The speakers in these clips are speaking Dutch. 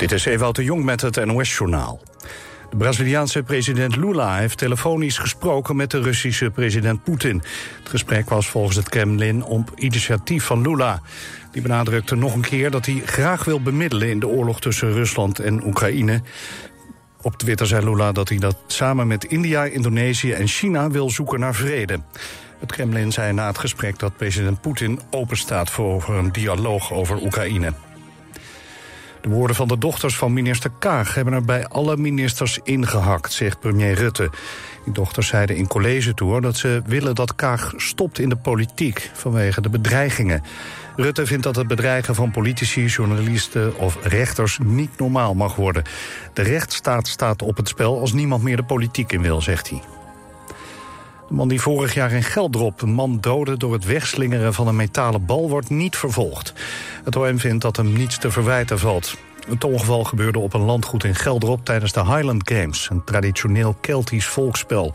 Dit is Ewout de Jong met het NOS-journaal. De Braziliaanse president Lula heeft telefonisch gesproken met de Russische president Poetin. Het gesprek was volgens het Kremlin op initiatief van Lula. Die benadrukte nog een keer dat hij graag wil bemiddelen in de oorlog tussen Rusland en Oekraïne. Op Twitter zei Lula dat hij dat samen met India, Indonesië en China wil zoeken naar vrede. Het Kremlin zei na het gesprek dat president Poetin openstaat voor een dialoog over Oekraïne. De woorden van de dochters van minister Kaag hebben er bij alle ministers ingehakt, zegt premier Rutte. Die dochters zeiden in college tour dat ze willen dat Kaag stopt in de politiek vanwege de bedreigingen. Rutte vindt dat het bedreigen van politici, journalisten of rechters niet normaal mag worden. De rechtsstaat staat op het spel als niemand meer de politiek in wil, zegt hij. De man die vorig jaar in Geldrop een man doodde door het wegslingeren van een metalen bal wordt niet vervolgd. Het OM vindt dat hem niets te verwijten valt. Het ongeval gebeurde op een landgoed in Geldrop tijdens de Highland Games, een traditioneel Keltisch volksspel.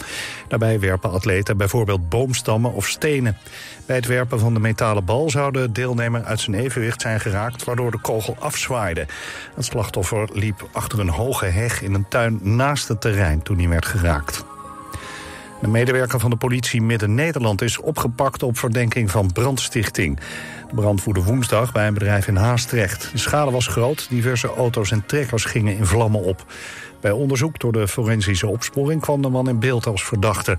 Daarbij werpen atleten bijvoorbeeld boomstammen of stenen. Bij het werpen van de metalen bal zou de deelnemer uit zijn evenwicht zijn geraakt, waardoor de kogel afzwaaide. Het slachtoffer liep achter een hoge heg in een tuin naast het terrein toen hij werd geraakt. Een medewerker van de politie Midden-Nederland is opgepakt op verdenking van brandstichting. De brand voerde woensdag bij een bedrijf in Haastrecht. De schade was groot, diverse auto's en trekkers gingen in vlammen op. Bij onderzoek door de forensische opsporing kwam de man in beeld als verdachte.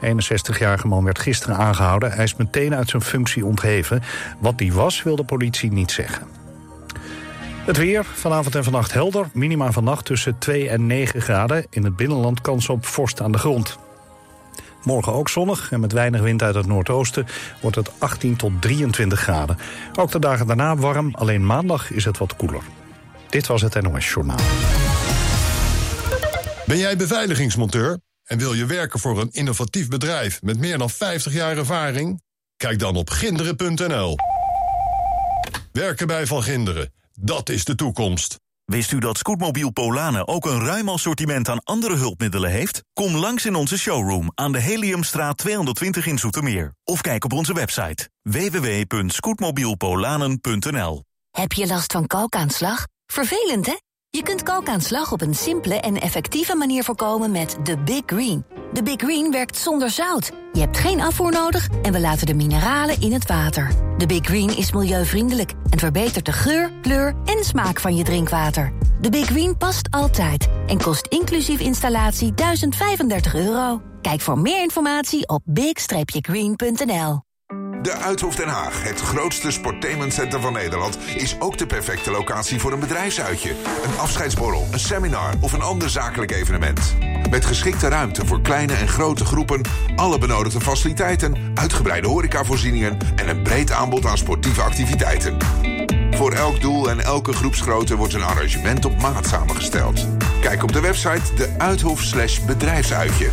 De 61-jarige man werd gisteren aangehouden. Hij is meteen uit zijn functie ontheven. Wat die was, wil de politie niet zeggen. Het weer, vanavond en vannacht helder. Minima vannacht tussen 2 en 9 graden. In het binnenland kans op vorst aan de grond. Morgen ook zonnig en met weinig wind uit het noordoosten wordt het 18 tot 23 graden. Ook de dagen daarna warm, alleen maandag is het wat koeler. Dit was het NOS Journaal. Ben jij beveiligingsmonteur en wil je werken voor een innovatief bedrijf met meer dan 50 jaar ervaring? Kijk dan op ginderen.nl. Werken bij Van Ginderen, dat is de toekomst. Wist u dat Scootmobiel Polanen ook een ruim assortiment aan andere hulpmiddelen heeft? Kom langs in onze showroom aan de Heliumstraat 220 in Zoetermeer. Of kijk op onze website www.scootmobielpolanen.nl Heb je last van kalkaanslag? Vervelend, hè? Je kunt kalkaanslag op een simpele en effectieve manier voorkomen met de Big Green. De Big Green werkt zonder zout. Je hebt geen afvoer nodig en we laten de mineralen in het water. De Big Green is milieuvriendelijk en verbetert de geur, kleur en smaak van je drinkwater. De Big Green past altijd en kost inclusief installatie 1035 euro. Kijk voor meer informatie op big-green.nl. De Uithof Den Haag, het grootste sportainmentcenter van Nederland... is ook de perfecte locatie voor een bedrijfsuitje, een afscheidsborrel, een seminar of een ander zakelijk evenement. Met geschikte ruimte voor kleine en grote groepen, alle benodigde faciliteiten, uitgebreide horecavoorzieningen en een breed aanbod aan sportieve activiteiten. Voor elk doel en elke groepsgrootte wordt een arrangement op maat samengesteld. Kijk op de website de Uithof slash bedrijfsuitje.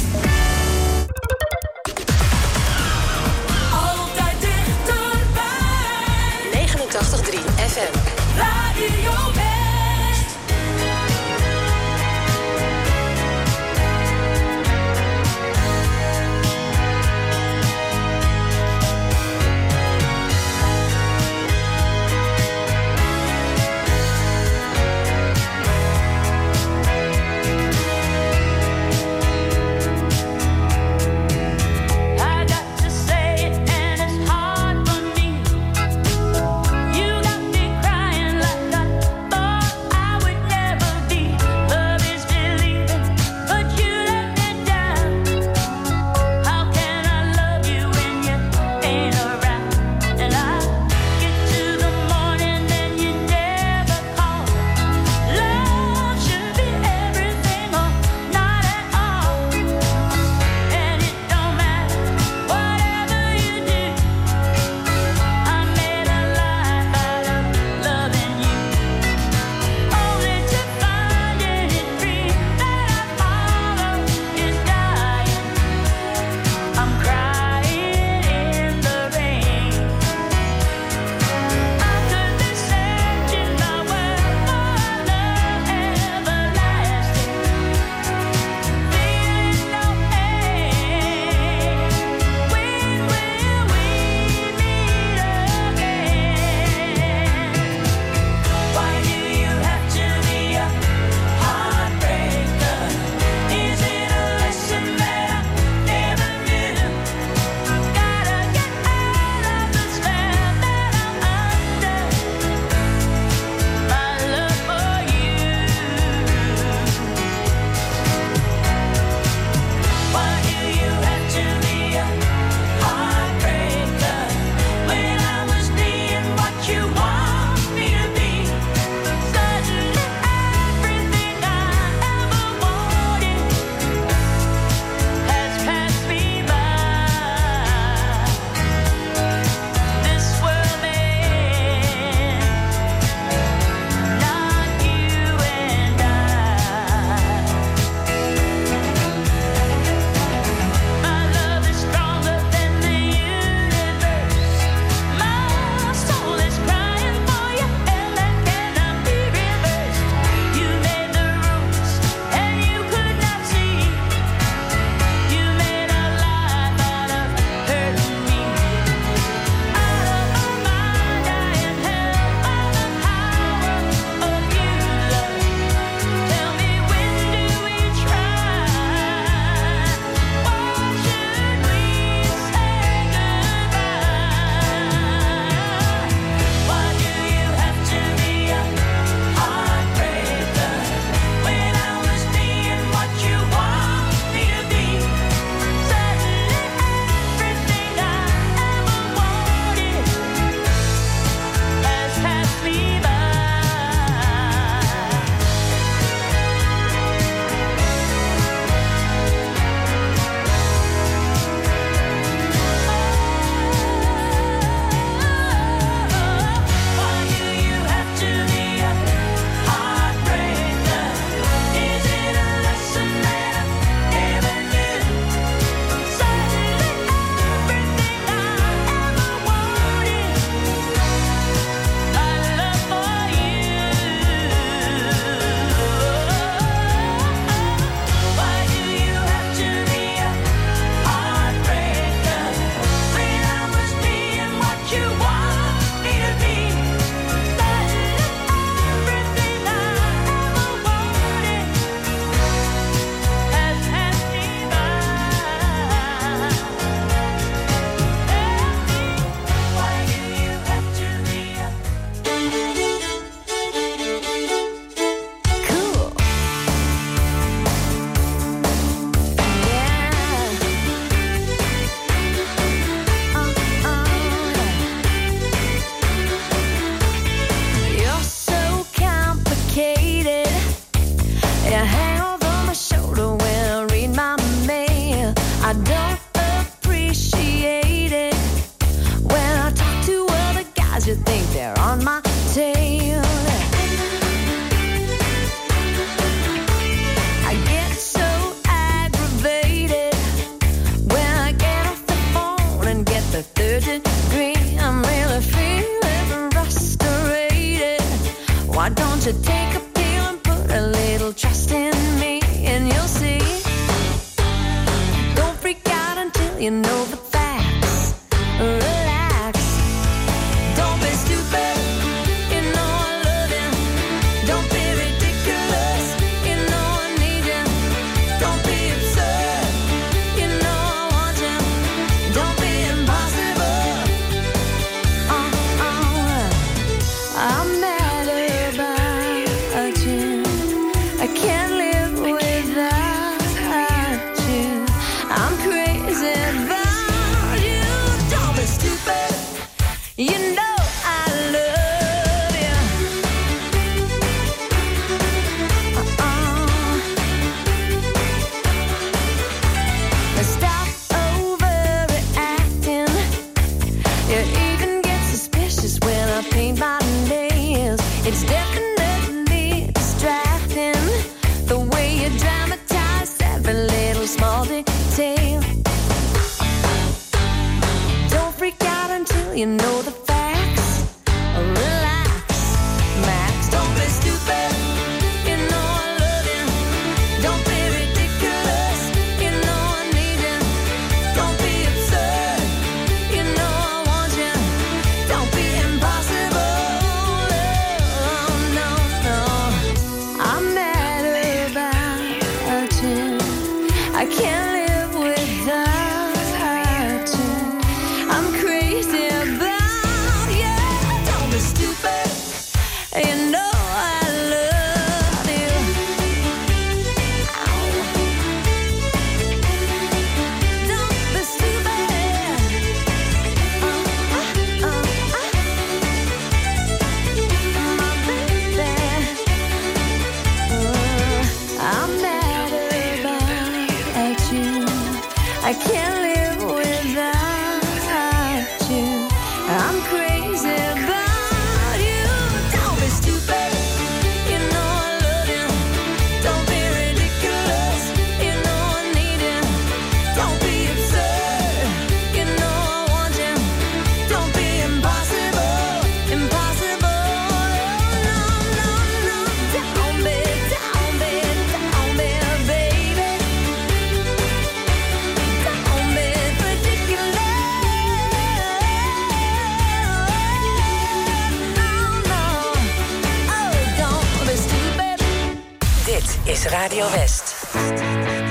Is Radio West.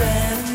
and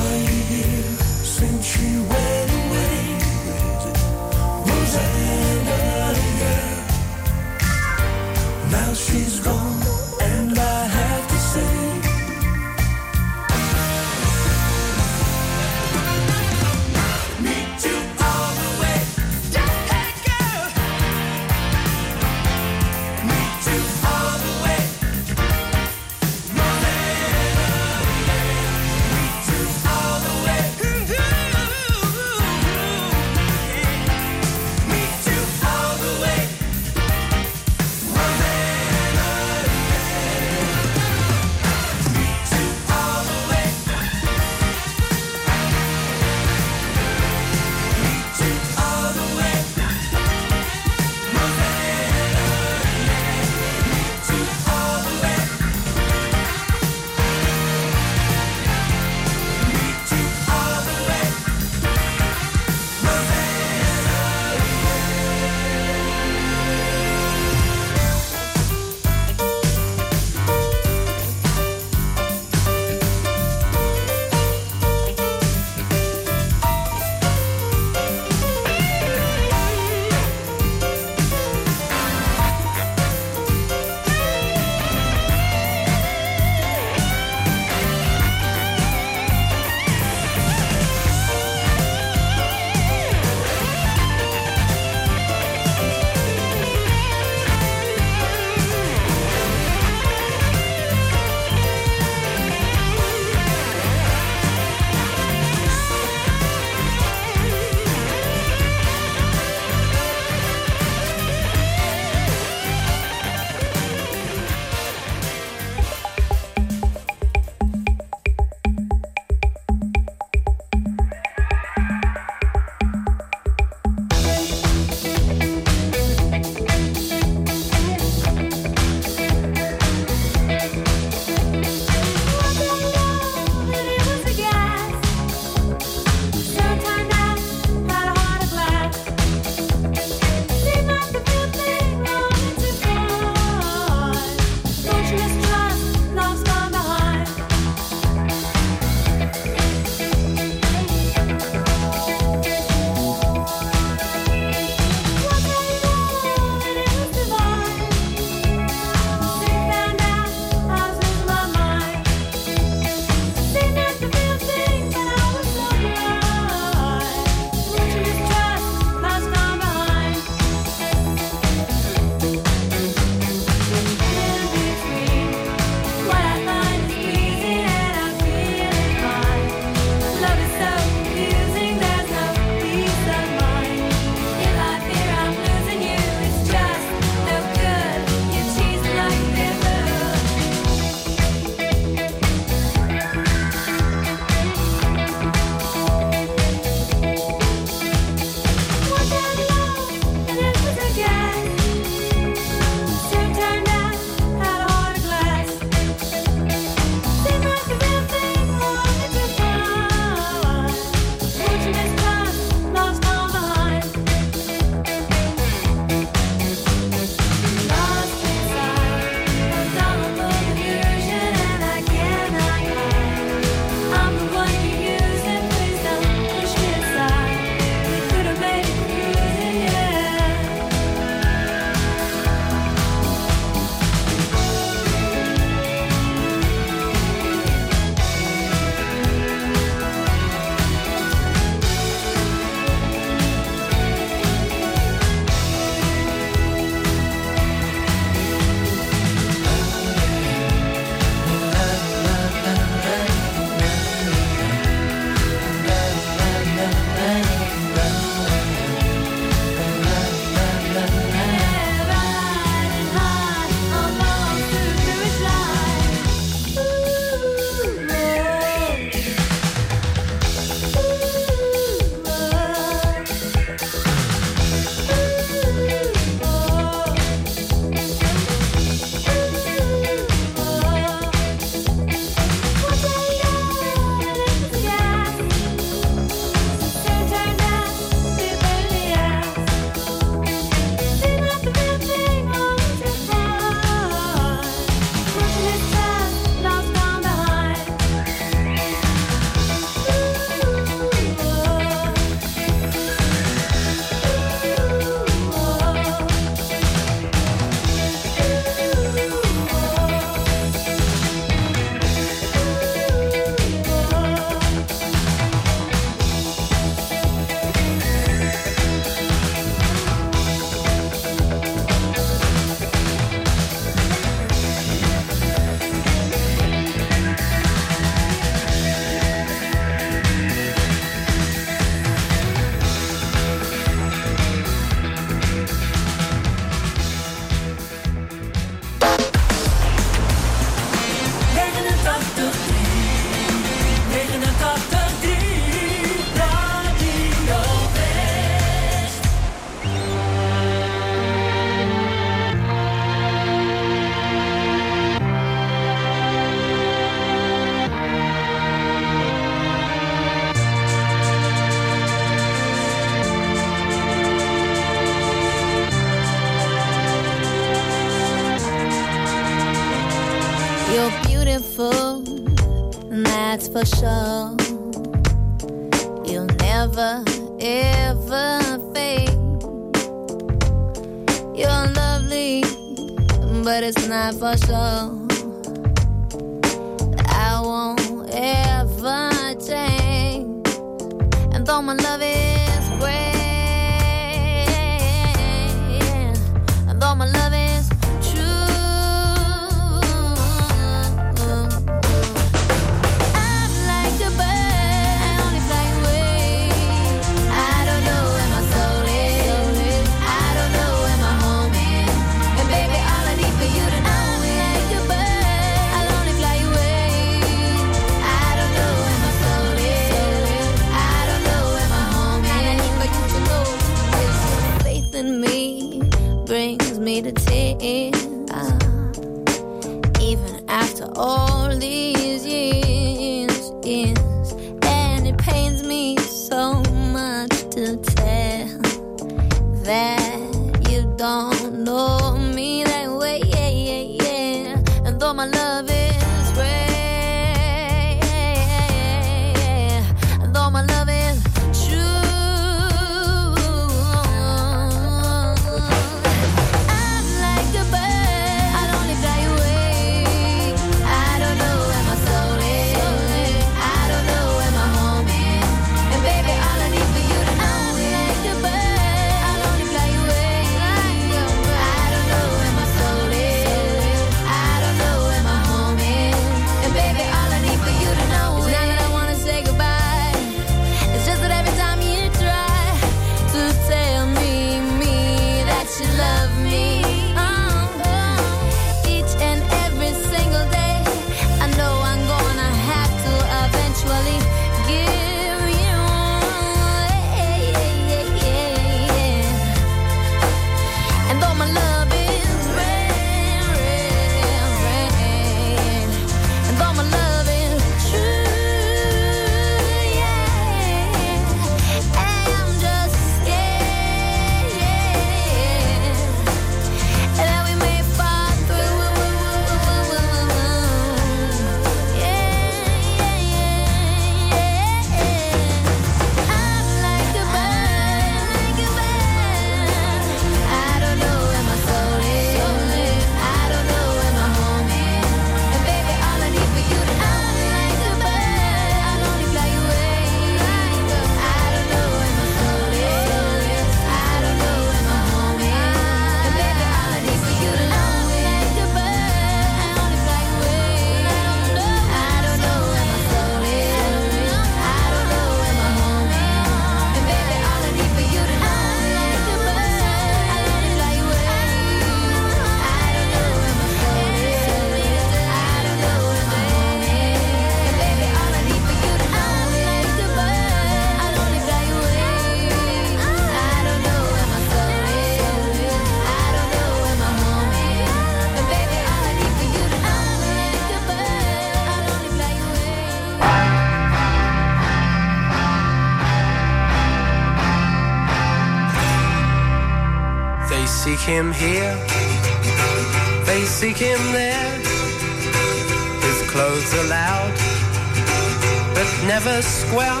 square.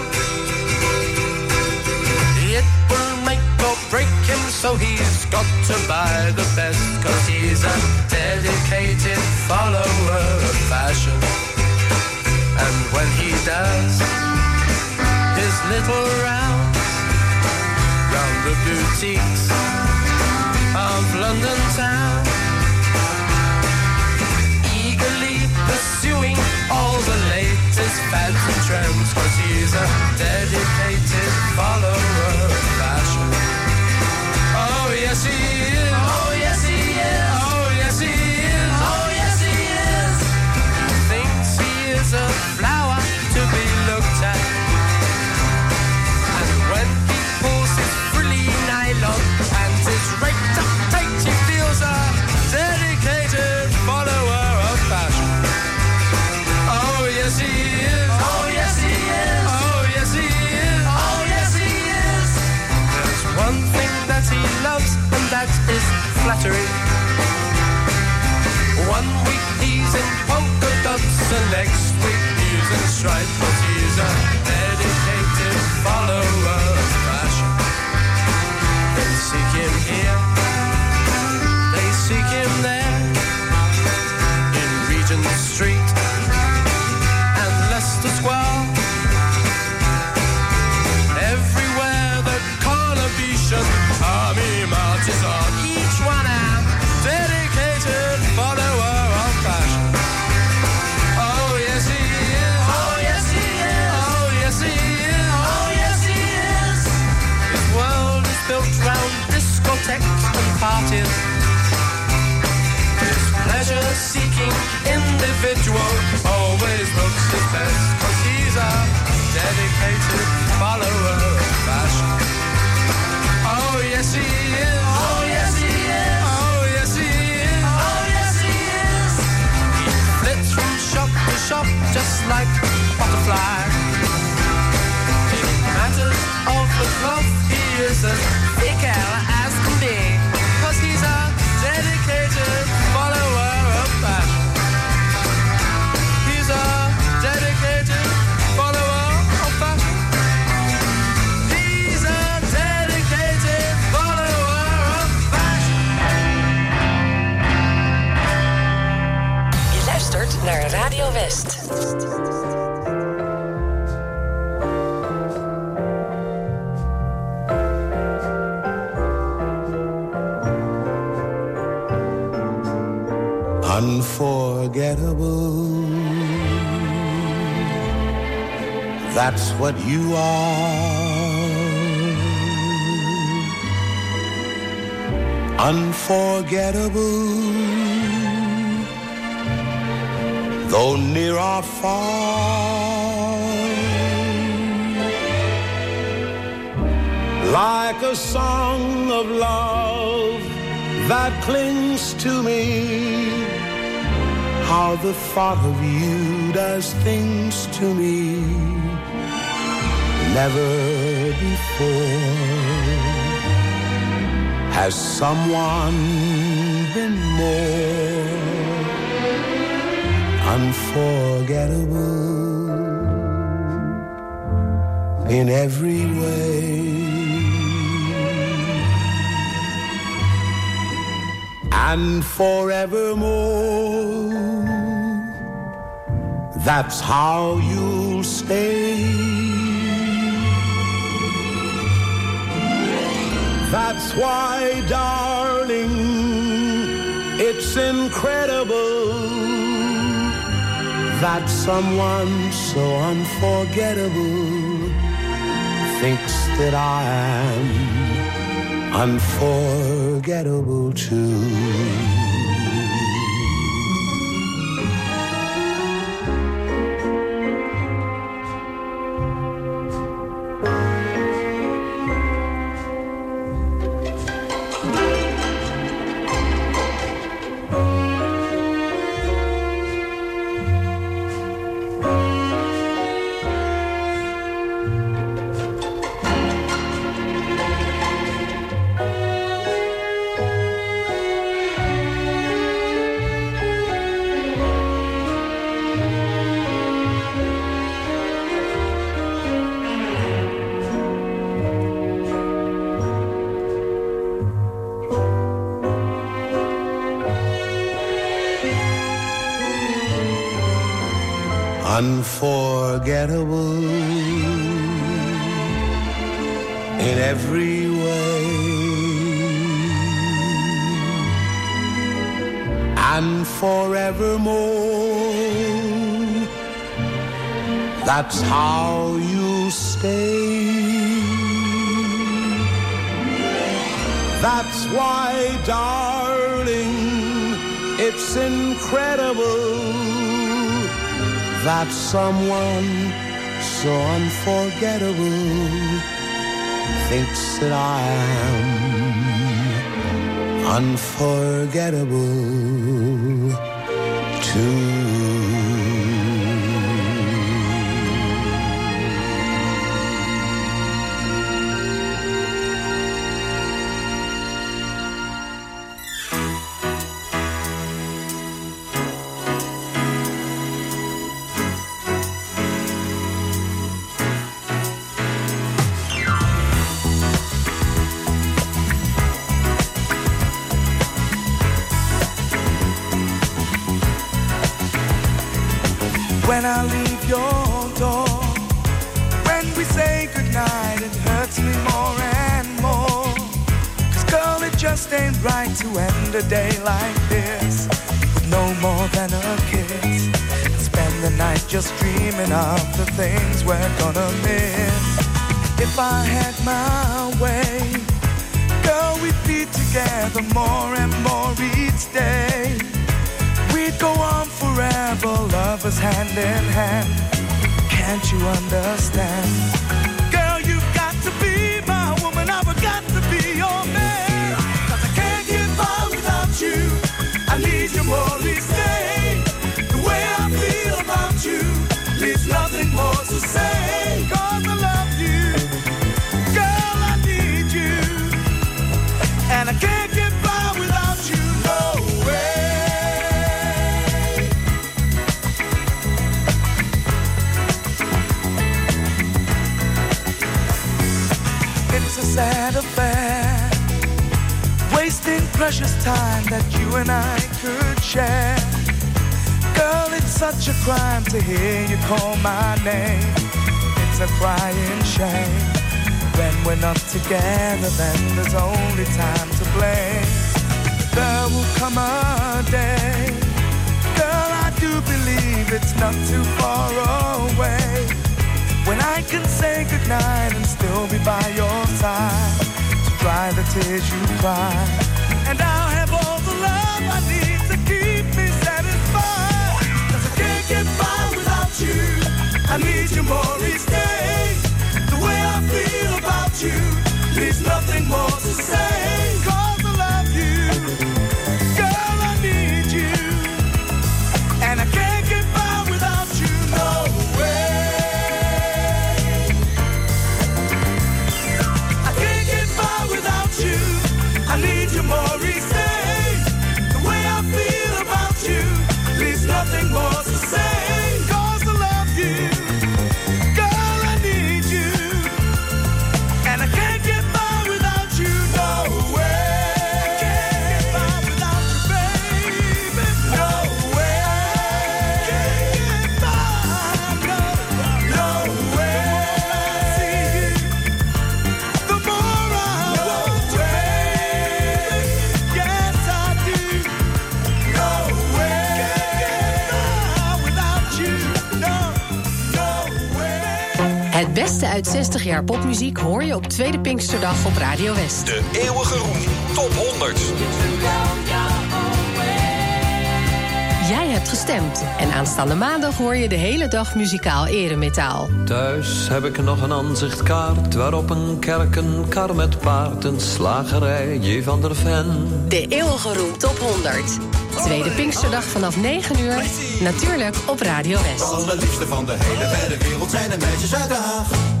It will make or break him, so he's got to buy the best, cause he's a dedicated follower of fashion. And when he does his little rounds round the boutiques of London town, all the latest fads and trends Cause he's a dedicated follower of fashion. Oh yes he is, oh yes he is, oh yes he is, oh yes he is. He Thinks he is a flat the next week, news and strife, but he's a just like a butterfly. In matters of the cloth, he is Unforgettable. That's what you are. Unforgettable. Though near or far. Like a song of love that clings to me. How the thought of you does things to me. Never before has someone been more unforgettable in every way. and forevermore. That's how you'll stay. That's why, darling, it's incredible that someone so unforgettable thinks that I am unforgettable too. Forevermore, that's how you stay. That's why, darling, it's incredible that someone so unforgettable thinks that I am unforgettable to to end a day like this with no more than a kiss. And spend the night just dreaming of the things we're gonna miss. If I had my way, girl, we'd be together more and more each day. We'd go on forever, lovers hand in hand. Can't you understand? Sad affair. Wasting precious time that you and I could share. Such a crime to hear you call my name. It's a crying shame. When we're not together, then there's only time to blame. There will come a day. Girl, I do believe it's not too far away. When I can say goodnight and still be by your side to dry the tears you cry. Without you. I need you more each day. The way I feel about you leaves nothing more to say. 60 jaar popmuziek hoor je op Tweede Pinksterdag op Radio West. De eeuwige roem. Top 100. Jij hebt gestemd. En aanstaande maandag hoor je de hele dag muzikaal eremetaal. Thuis heb ik nog een aanzichtkaart... waarop een kerk, een kar met paard, een slagerij, J. van der Ven. De eeuwige roem top 100. Tweede Pinksterdag vanaf 9 uur. Natuurlijk op Radio West. De allerliefste van de hele wereld zijn de meisjes uit de Haag.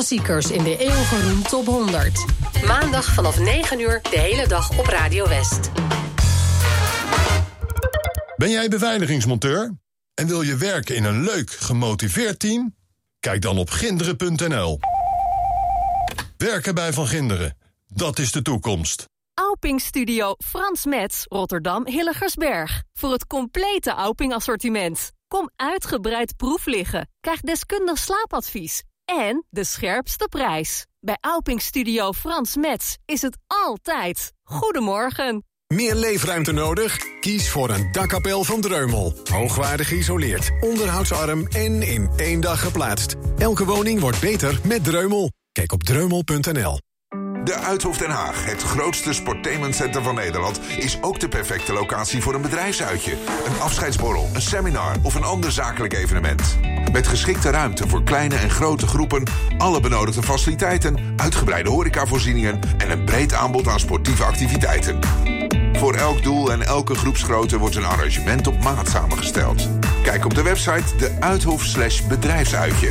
Klassiekers in de eeuwige Top 100. Maandag vanaf 9 uur de hele dag op Radio West. Ben jij beveiligingsmonteur en wil je werken in een leuk, gemotiveerd team? Kijk dan op ginderen.nl. Werken bij Van Ginderen, dat is de toekomst. Auping Studio Frans Metz, Rotterdam Hilligersberg. Voor het complete Auping assortiment. Kom uitgebreid proef liggen. Krijg deskundig slaapadvies. En de scherpste prijs. Bij Auping Studio Frans Metz is het altijd. Goedemorgen. Meer leefruimte nodig? Kies voor een dakkapel van Dreumel. Hoogwaardig geïsoleerd, onderhoudsarm en in één dag geplaatst. Elke woning wordt beter met Dreumel. Kijk op dreumel.nl. De Uithof Den Haag, het grootste sportainmentcentrum van Nederland... is ook de perfecte locatie voor een bedrijfsuitje. Een afscheidsborrel, een seminar of een ander zakelijk evenement. Met geschikte ruimte voor kleine en grote groepen... alle benodigde faciliteiten, uitgebreide horecavoorzieningen... en een breed aanbod aan sportieve activiteiten. Voor elk doel en elke groepsgrootte wordt een arrangement op maat samengesteld. Kijk op de website de Uithof bedrijfsuitje.